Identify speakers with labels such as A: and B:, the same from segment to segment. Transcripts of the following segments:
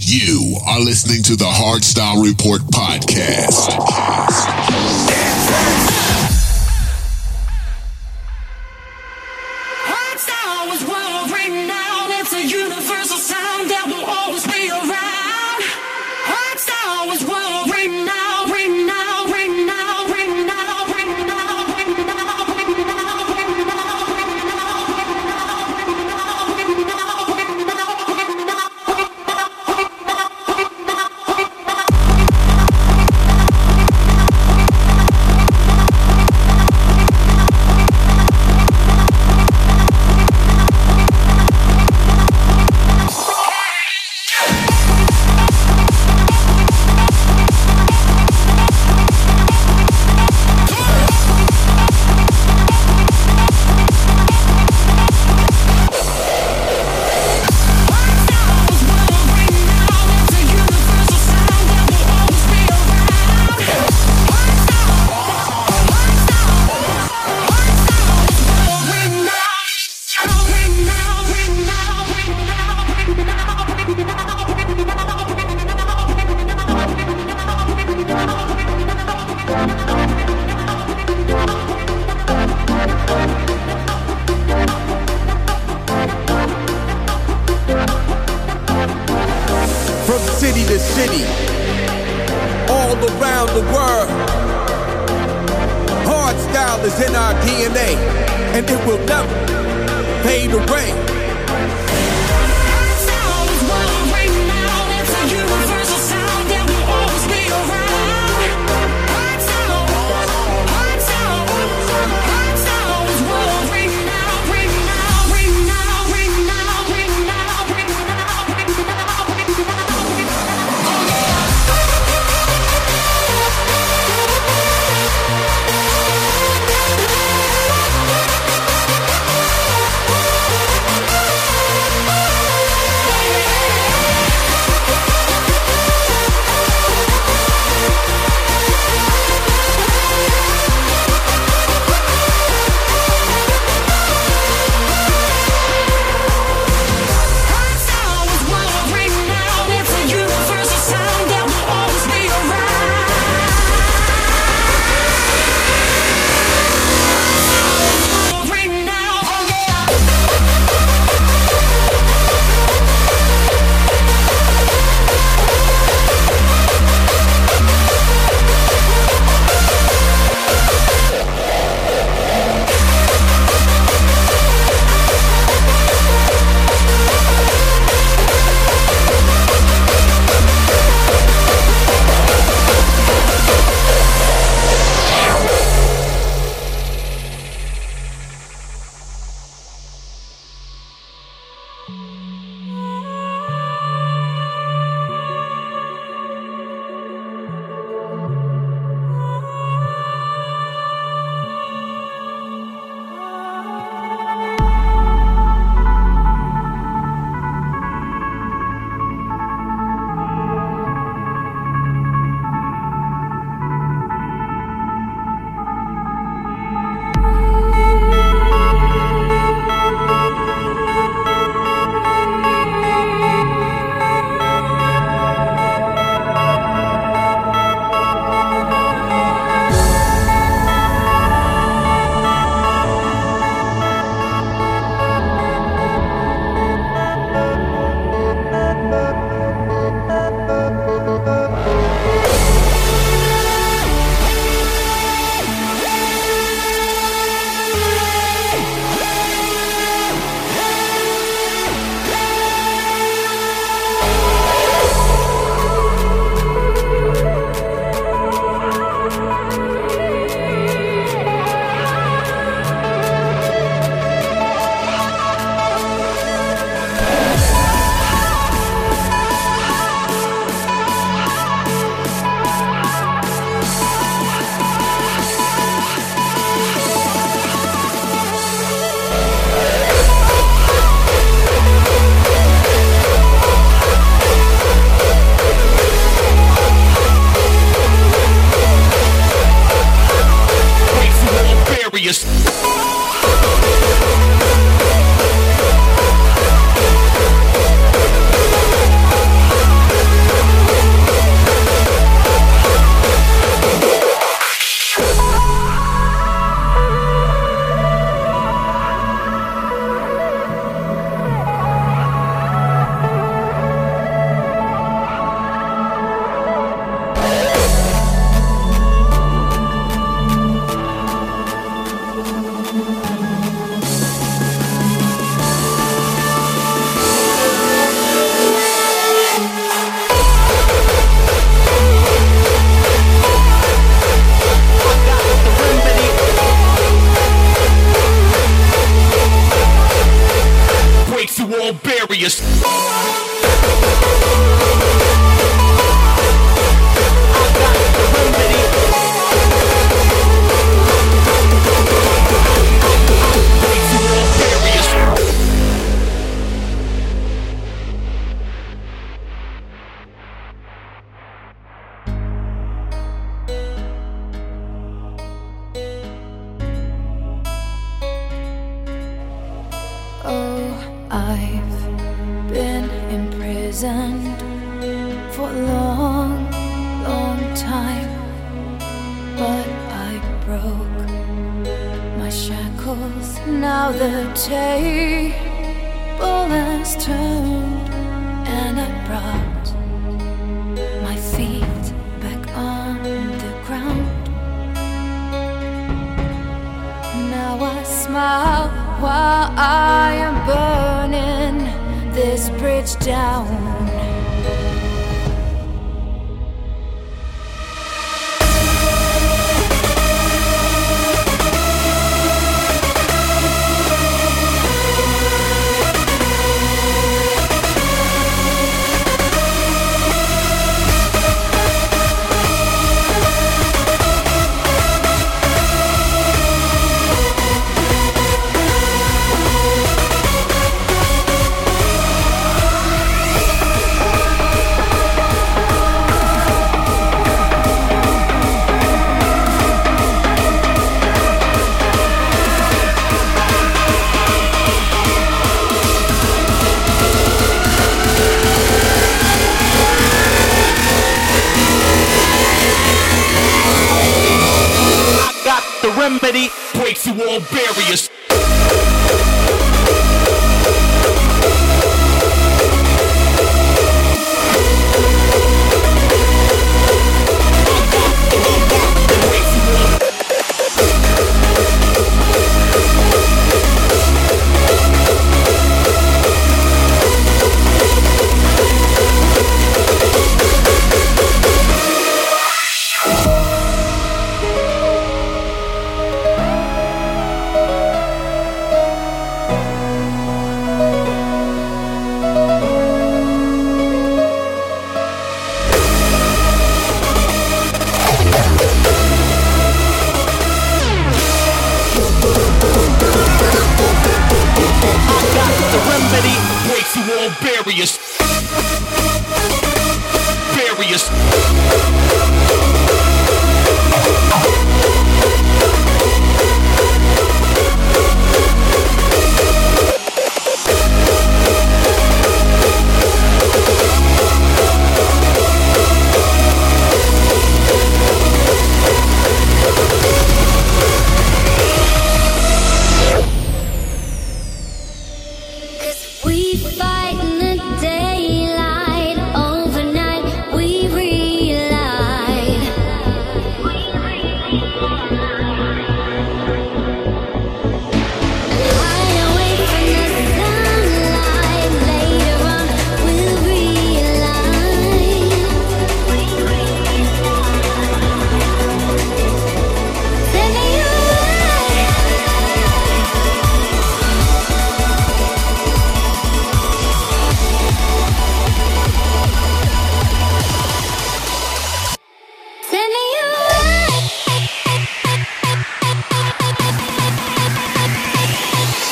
A: You are listening to the Hardstyle Report podcast.
B: Hardstyle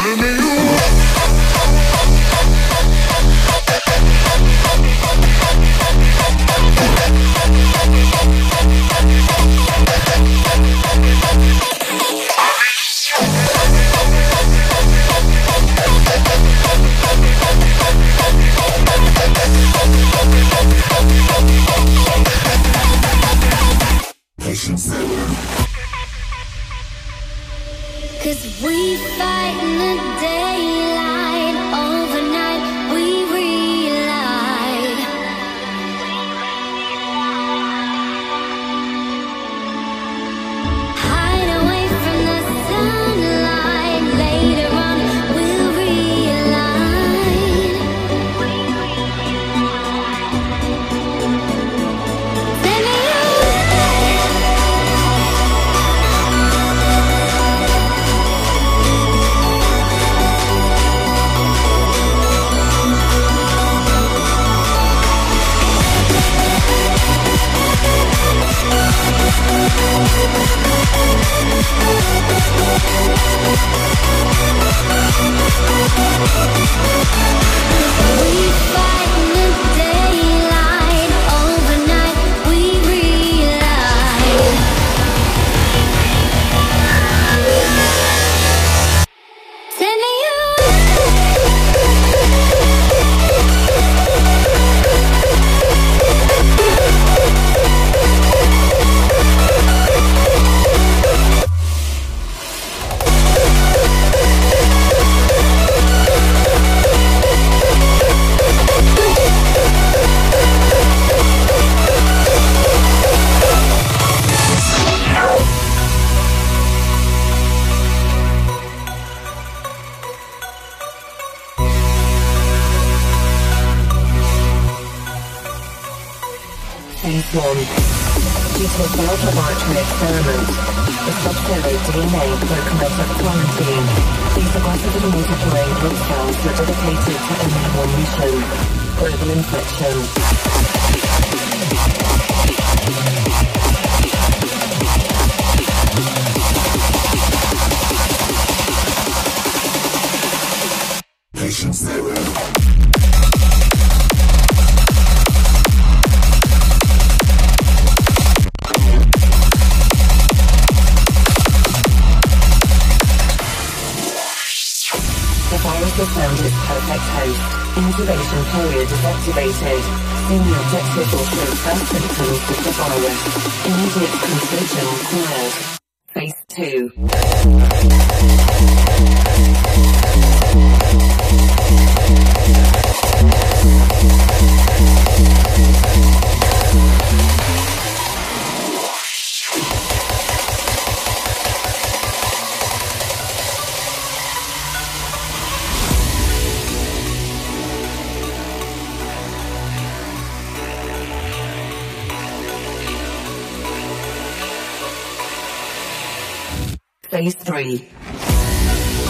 C: Cause
D: 1. Due to a failed laboratory experiment, the sub-zero DNA broken out of quarantine. These aggressively multiplying blood cells were dedicated to only one mission, global infection. Incubation period is activated. Senior objective will show first symptoms of the virus. Immediate contagion required. Phase 2. Phase 3.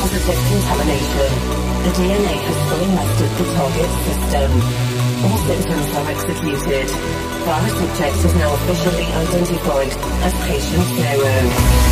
D: Positive contamination. The DNA has fully mastered the target system. All symptoms are executed. Virus subject is now officially identified as patient zero.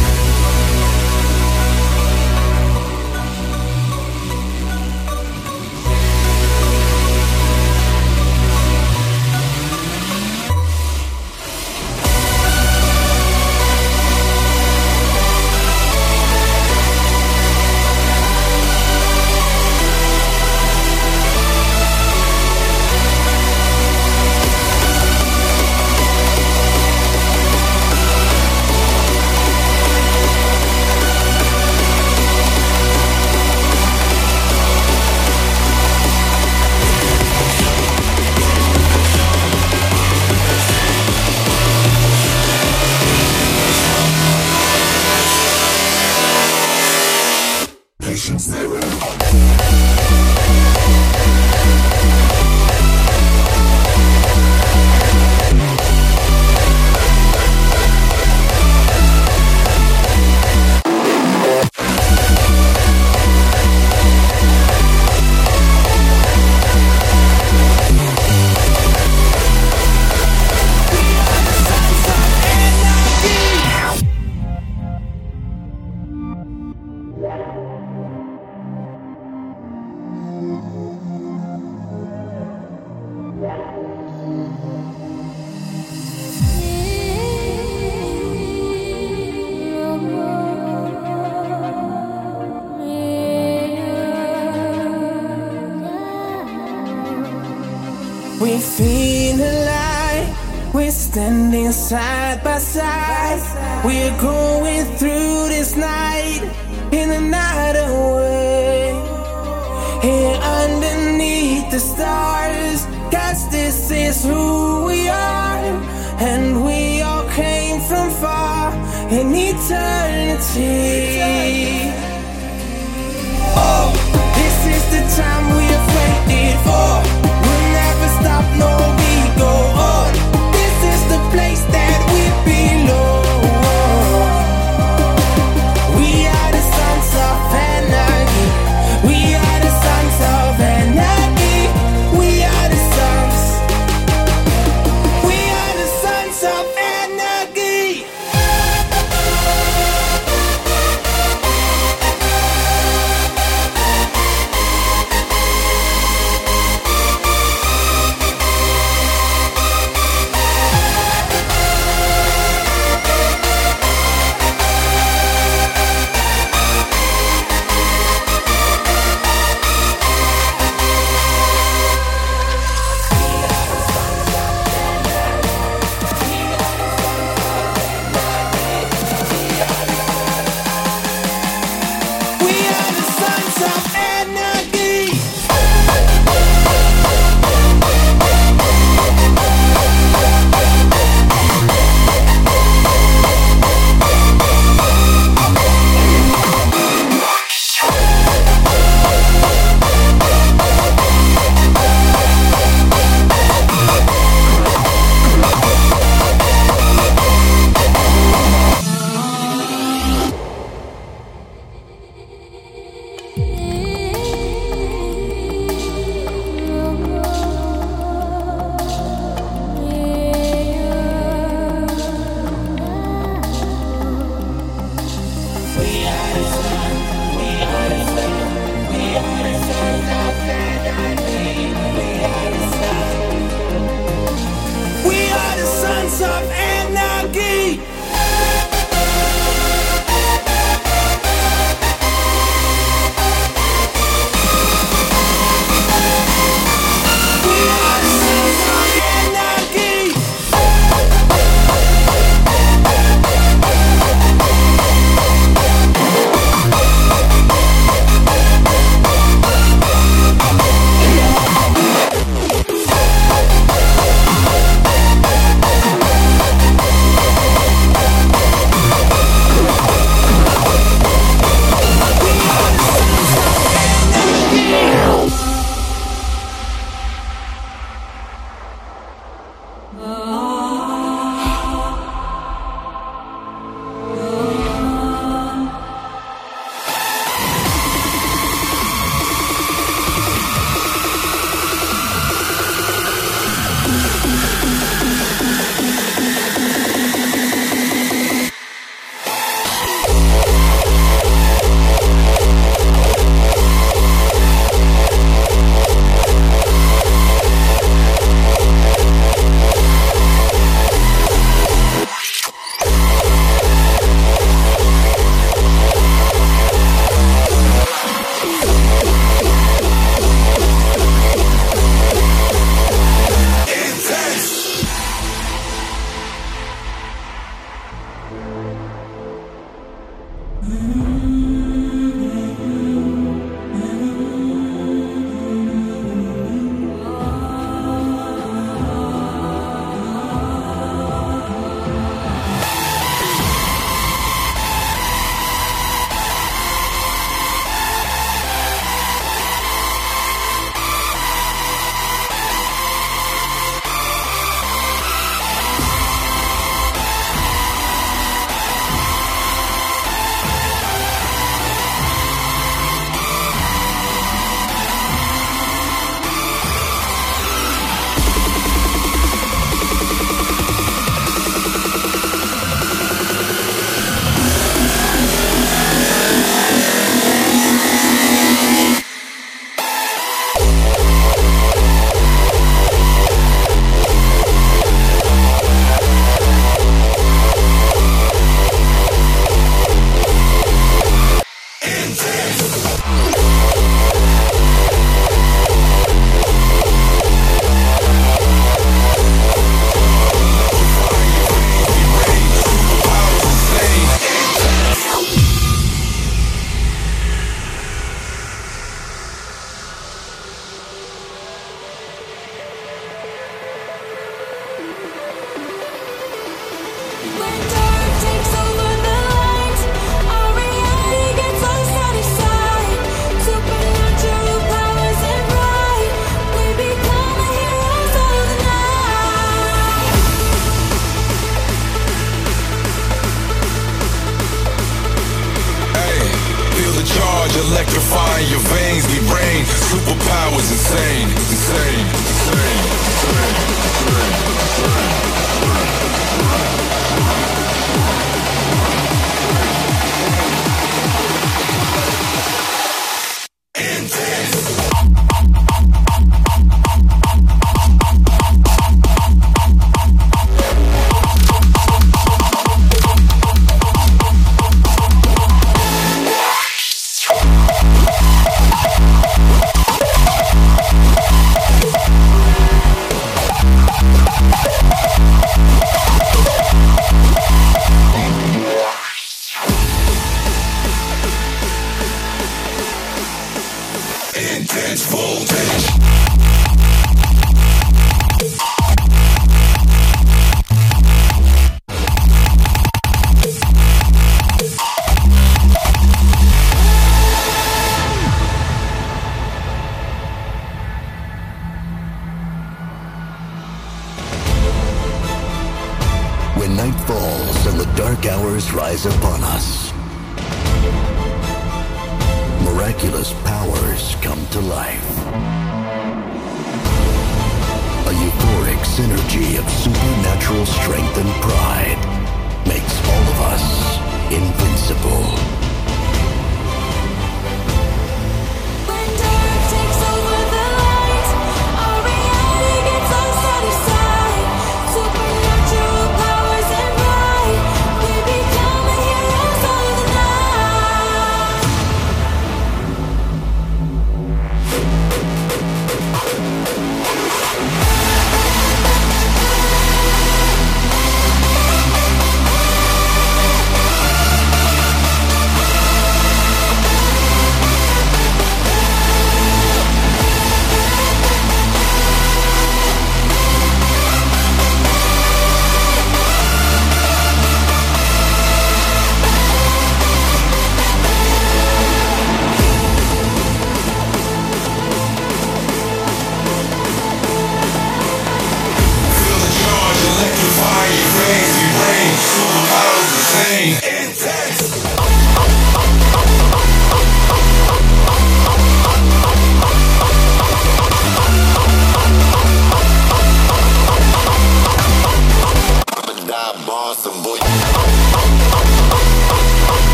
E: Intense voltage.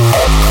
A: Die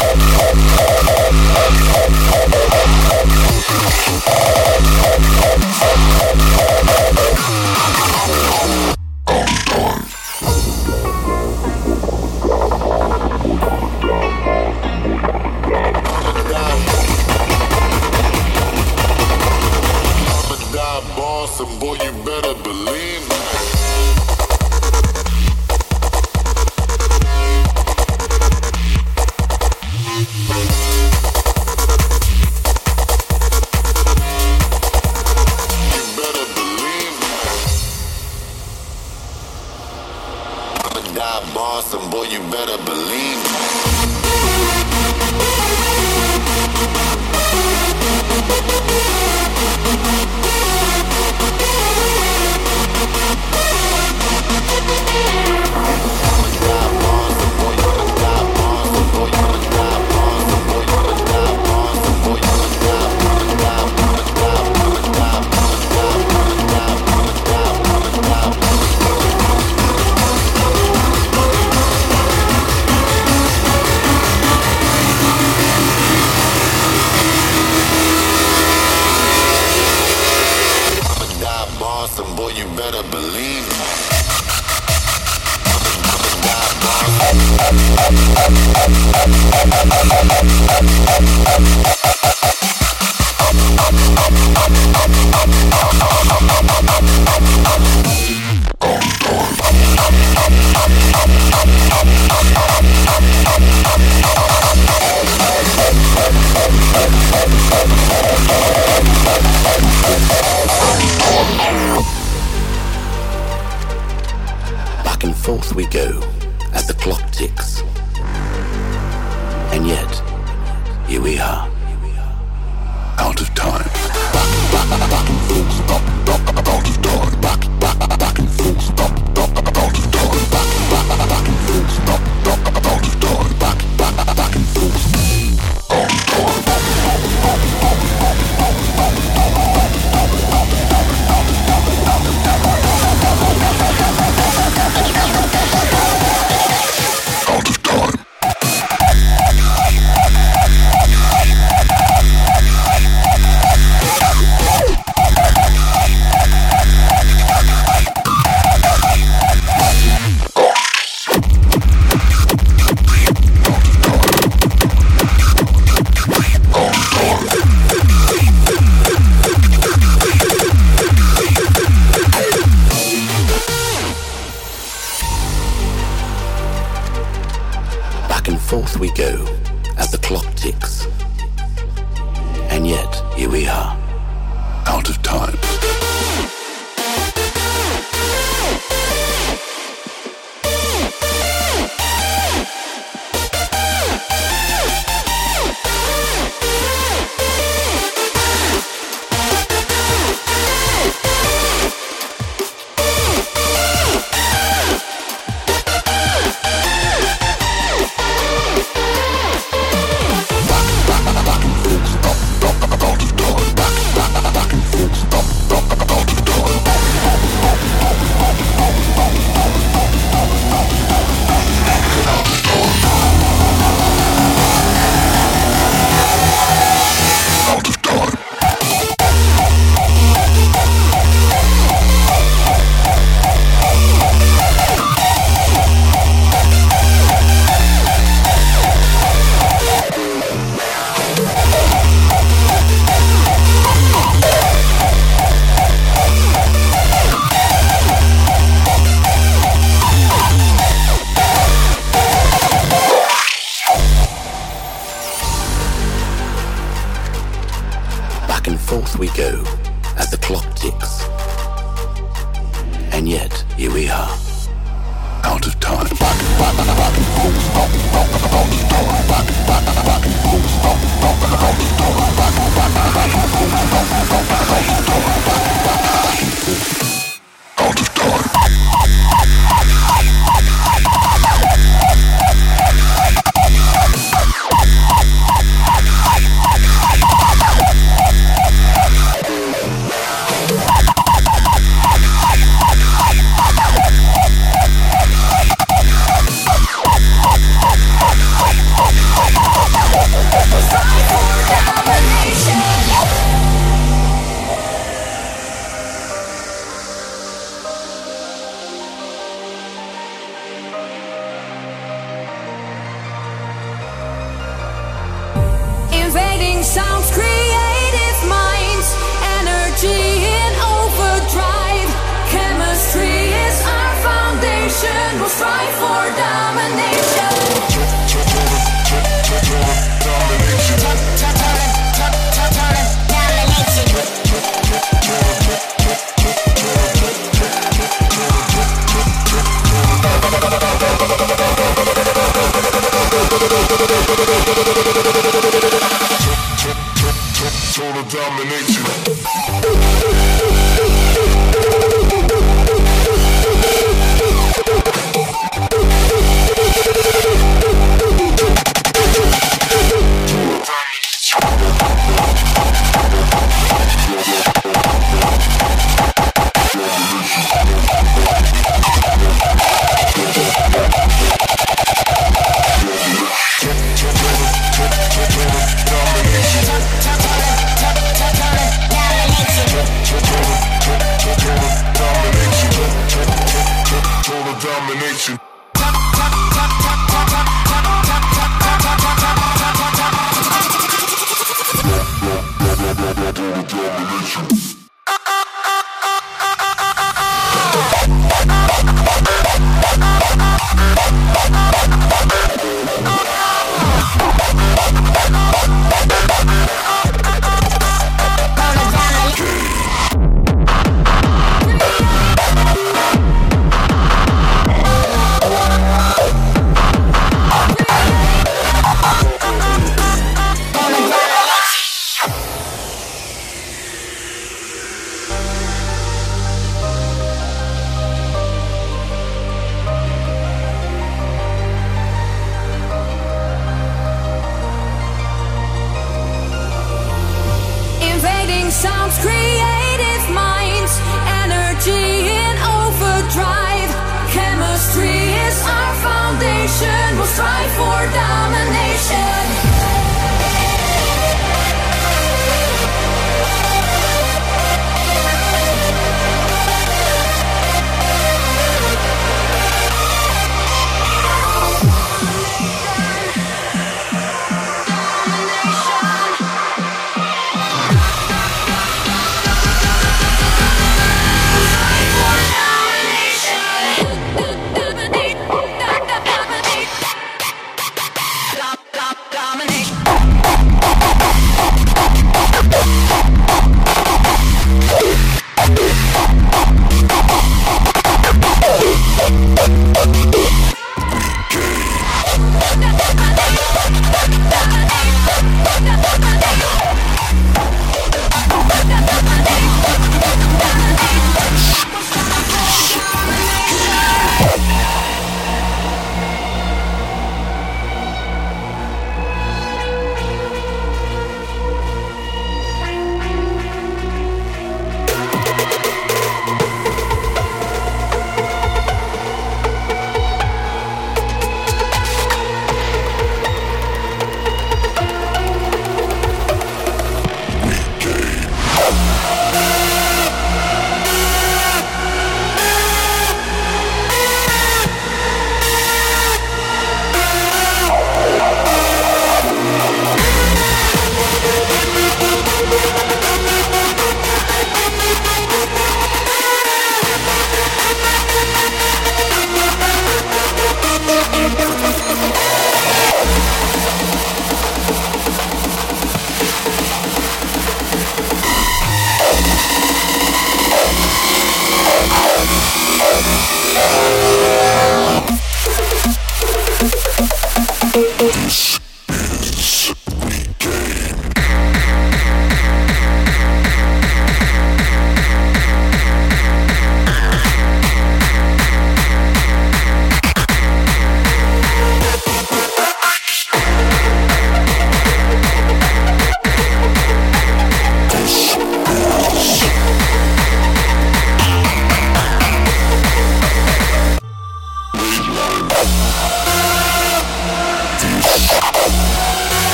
A: and
F: we'll fight for
C: that.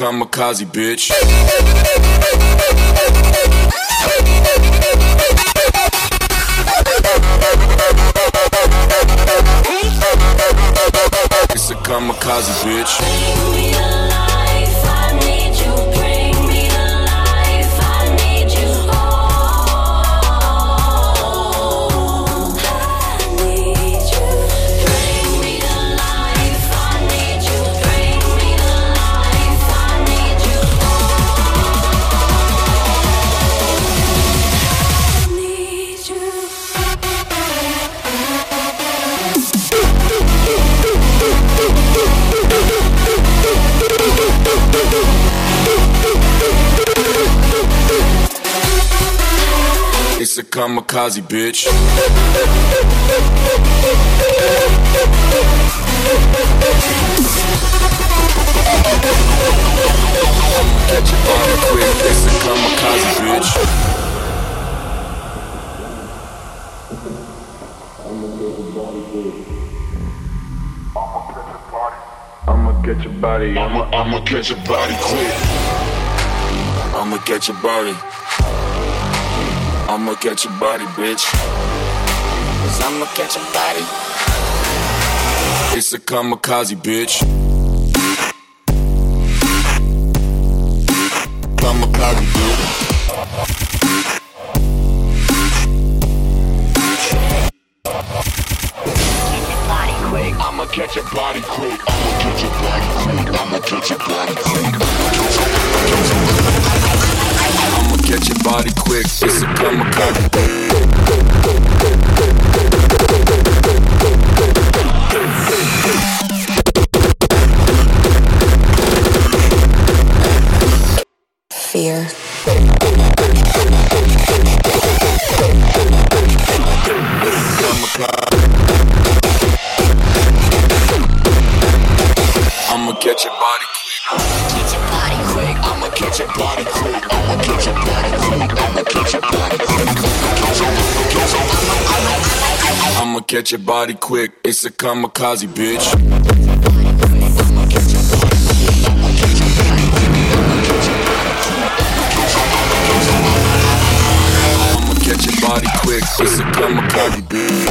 C: kamikaze, bitch. It's a kamikaze, bitch. kamikaze, bitch. Get your body quick, it's a kamikaze, bitch. I'ma get your body. I'ma, I'ma get your body quick. I'ma get your body. I'ma catch your body, bitch. Cause I'ma catch your body. It's a kamikaze, bitch. Body quick. It's a kamikaze, bitch. I'ma catch your body quick. It's a kamikaze, bitch.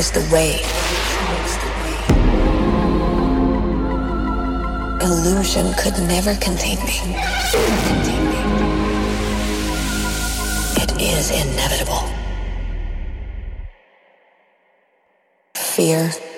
G: Is the way. Illusion could never contain me. It is inevitable. Fear.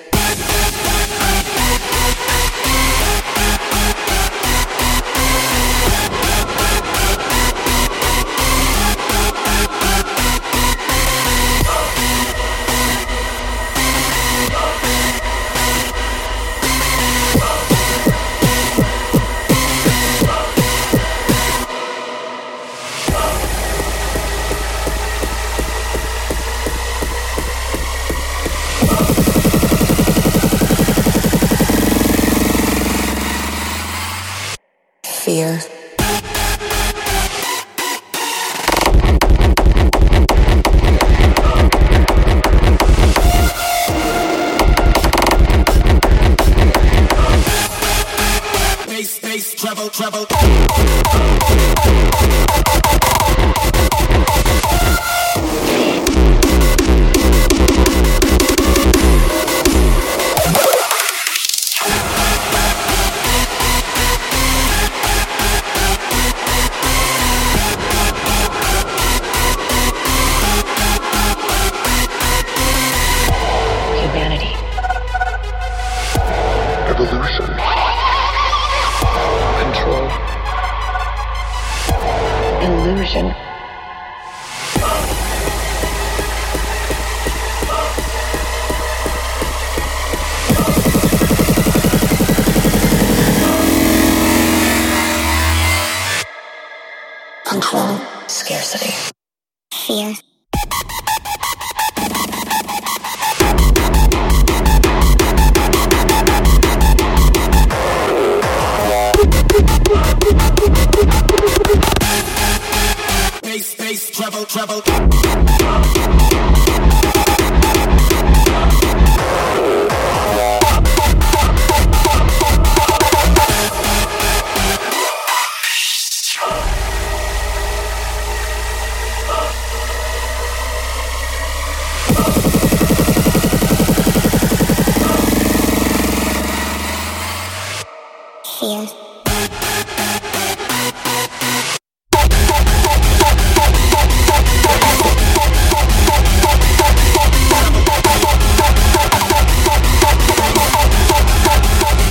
G: Fear.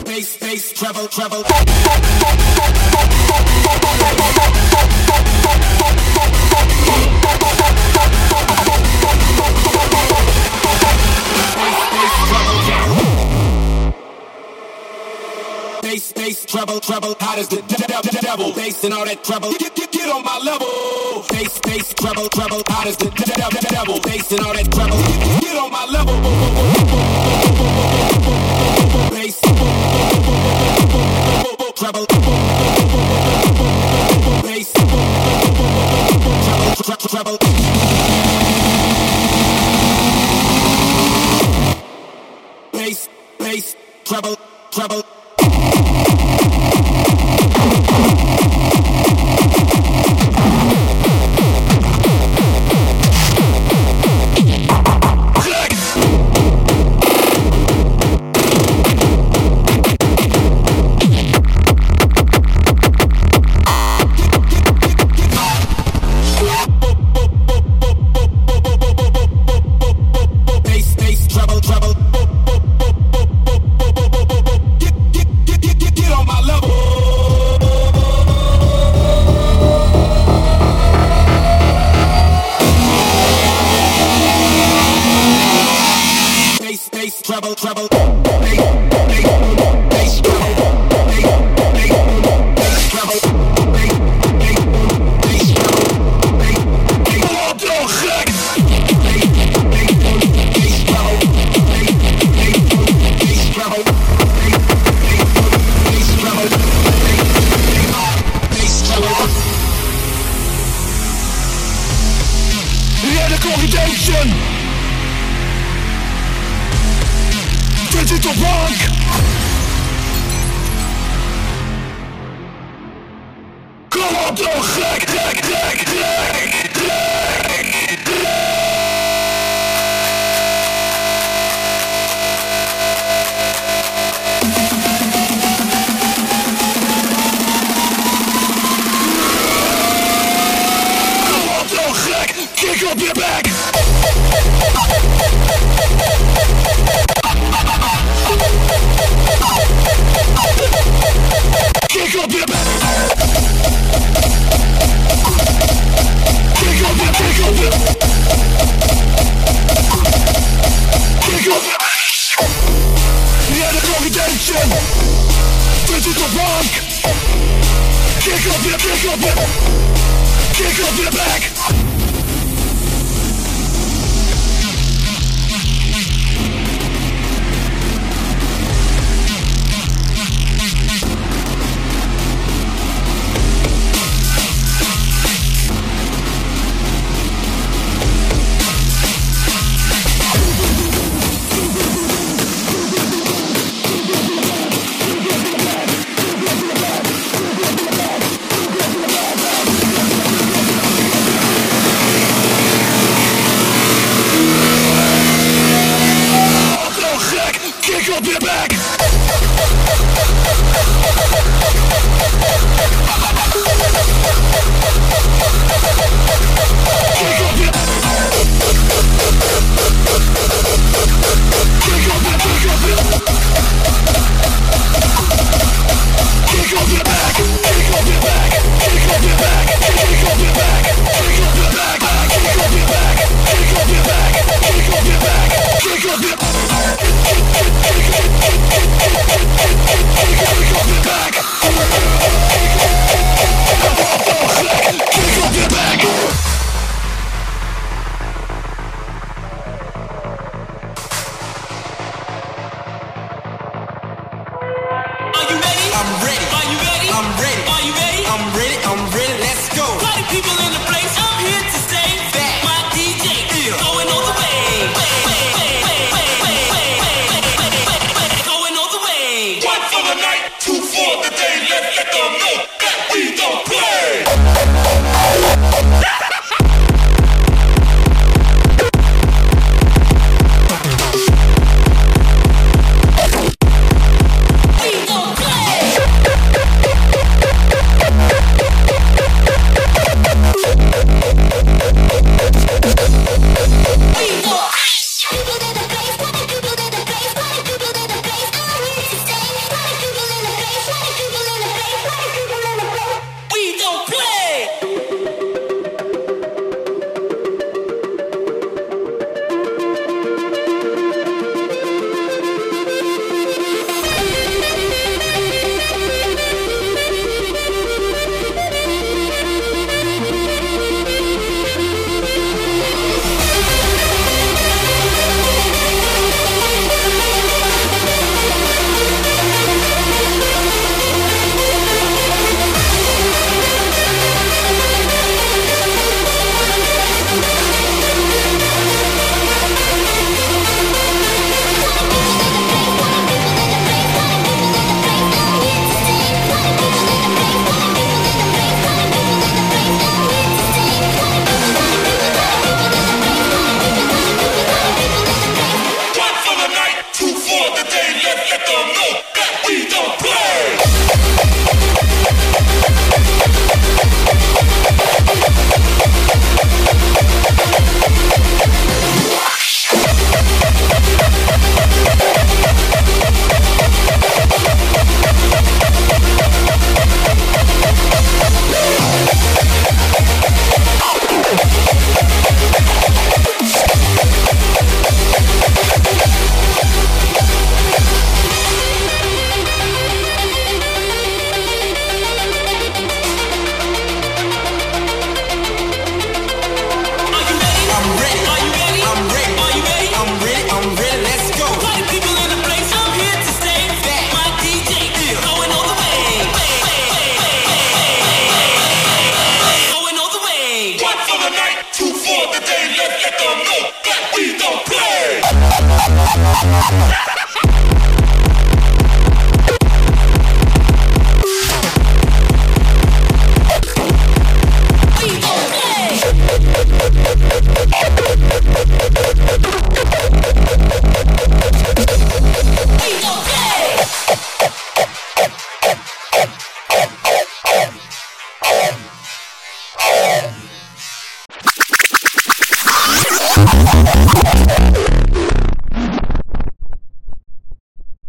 H: Bass, bass, treble, treble. Bass, treble, treble. Hot as the de- de- de- devil. Bass and all that treble. Get, get, get on my level. Bass, bass, treble, treble. Hot as the de- de- de- devil. Bass and all that treble. Get, get, on my level. Bass. Treble. Bass. Treble, tre- treble. Bass, bass, treble, treble.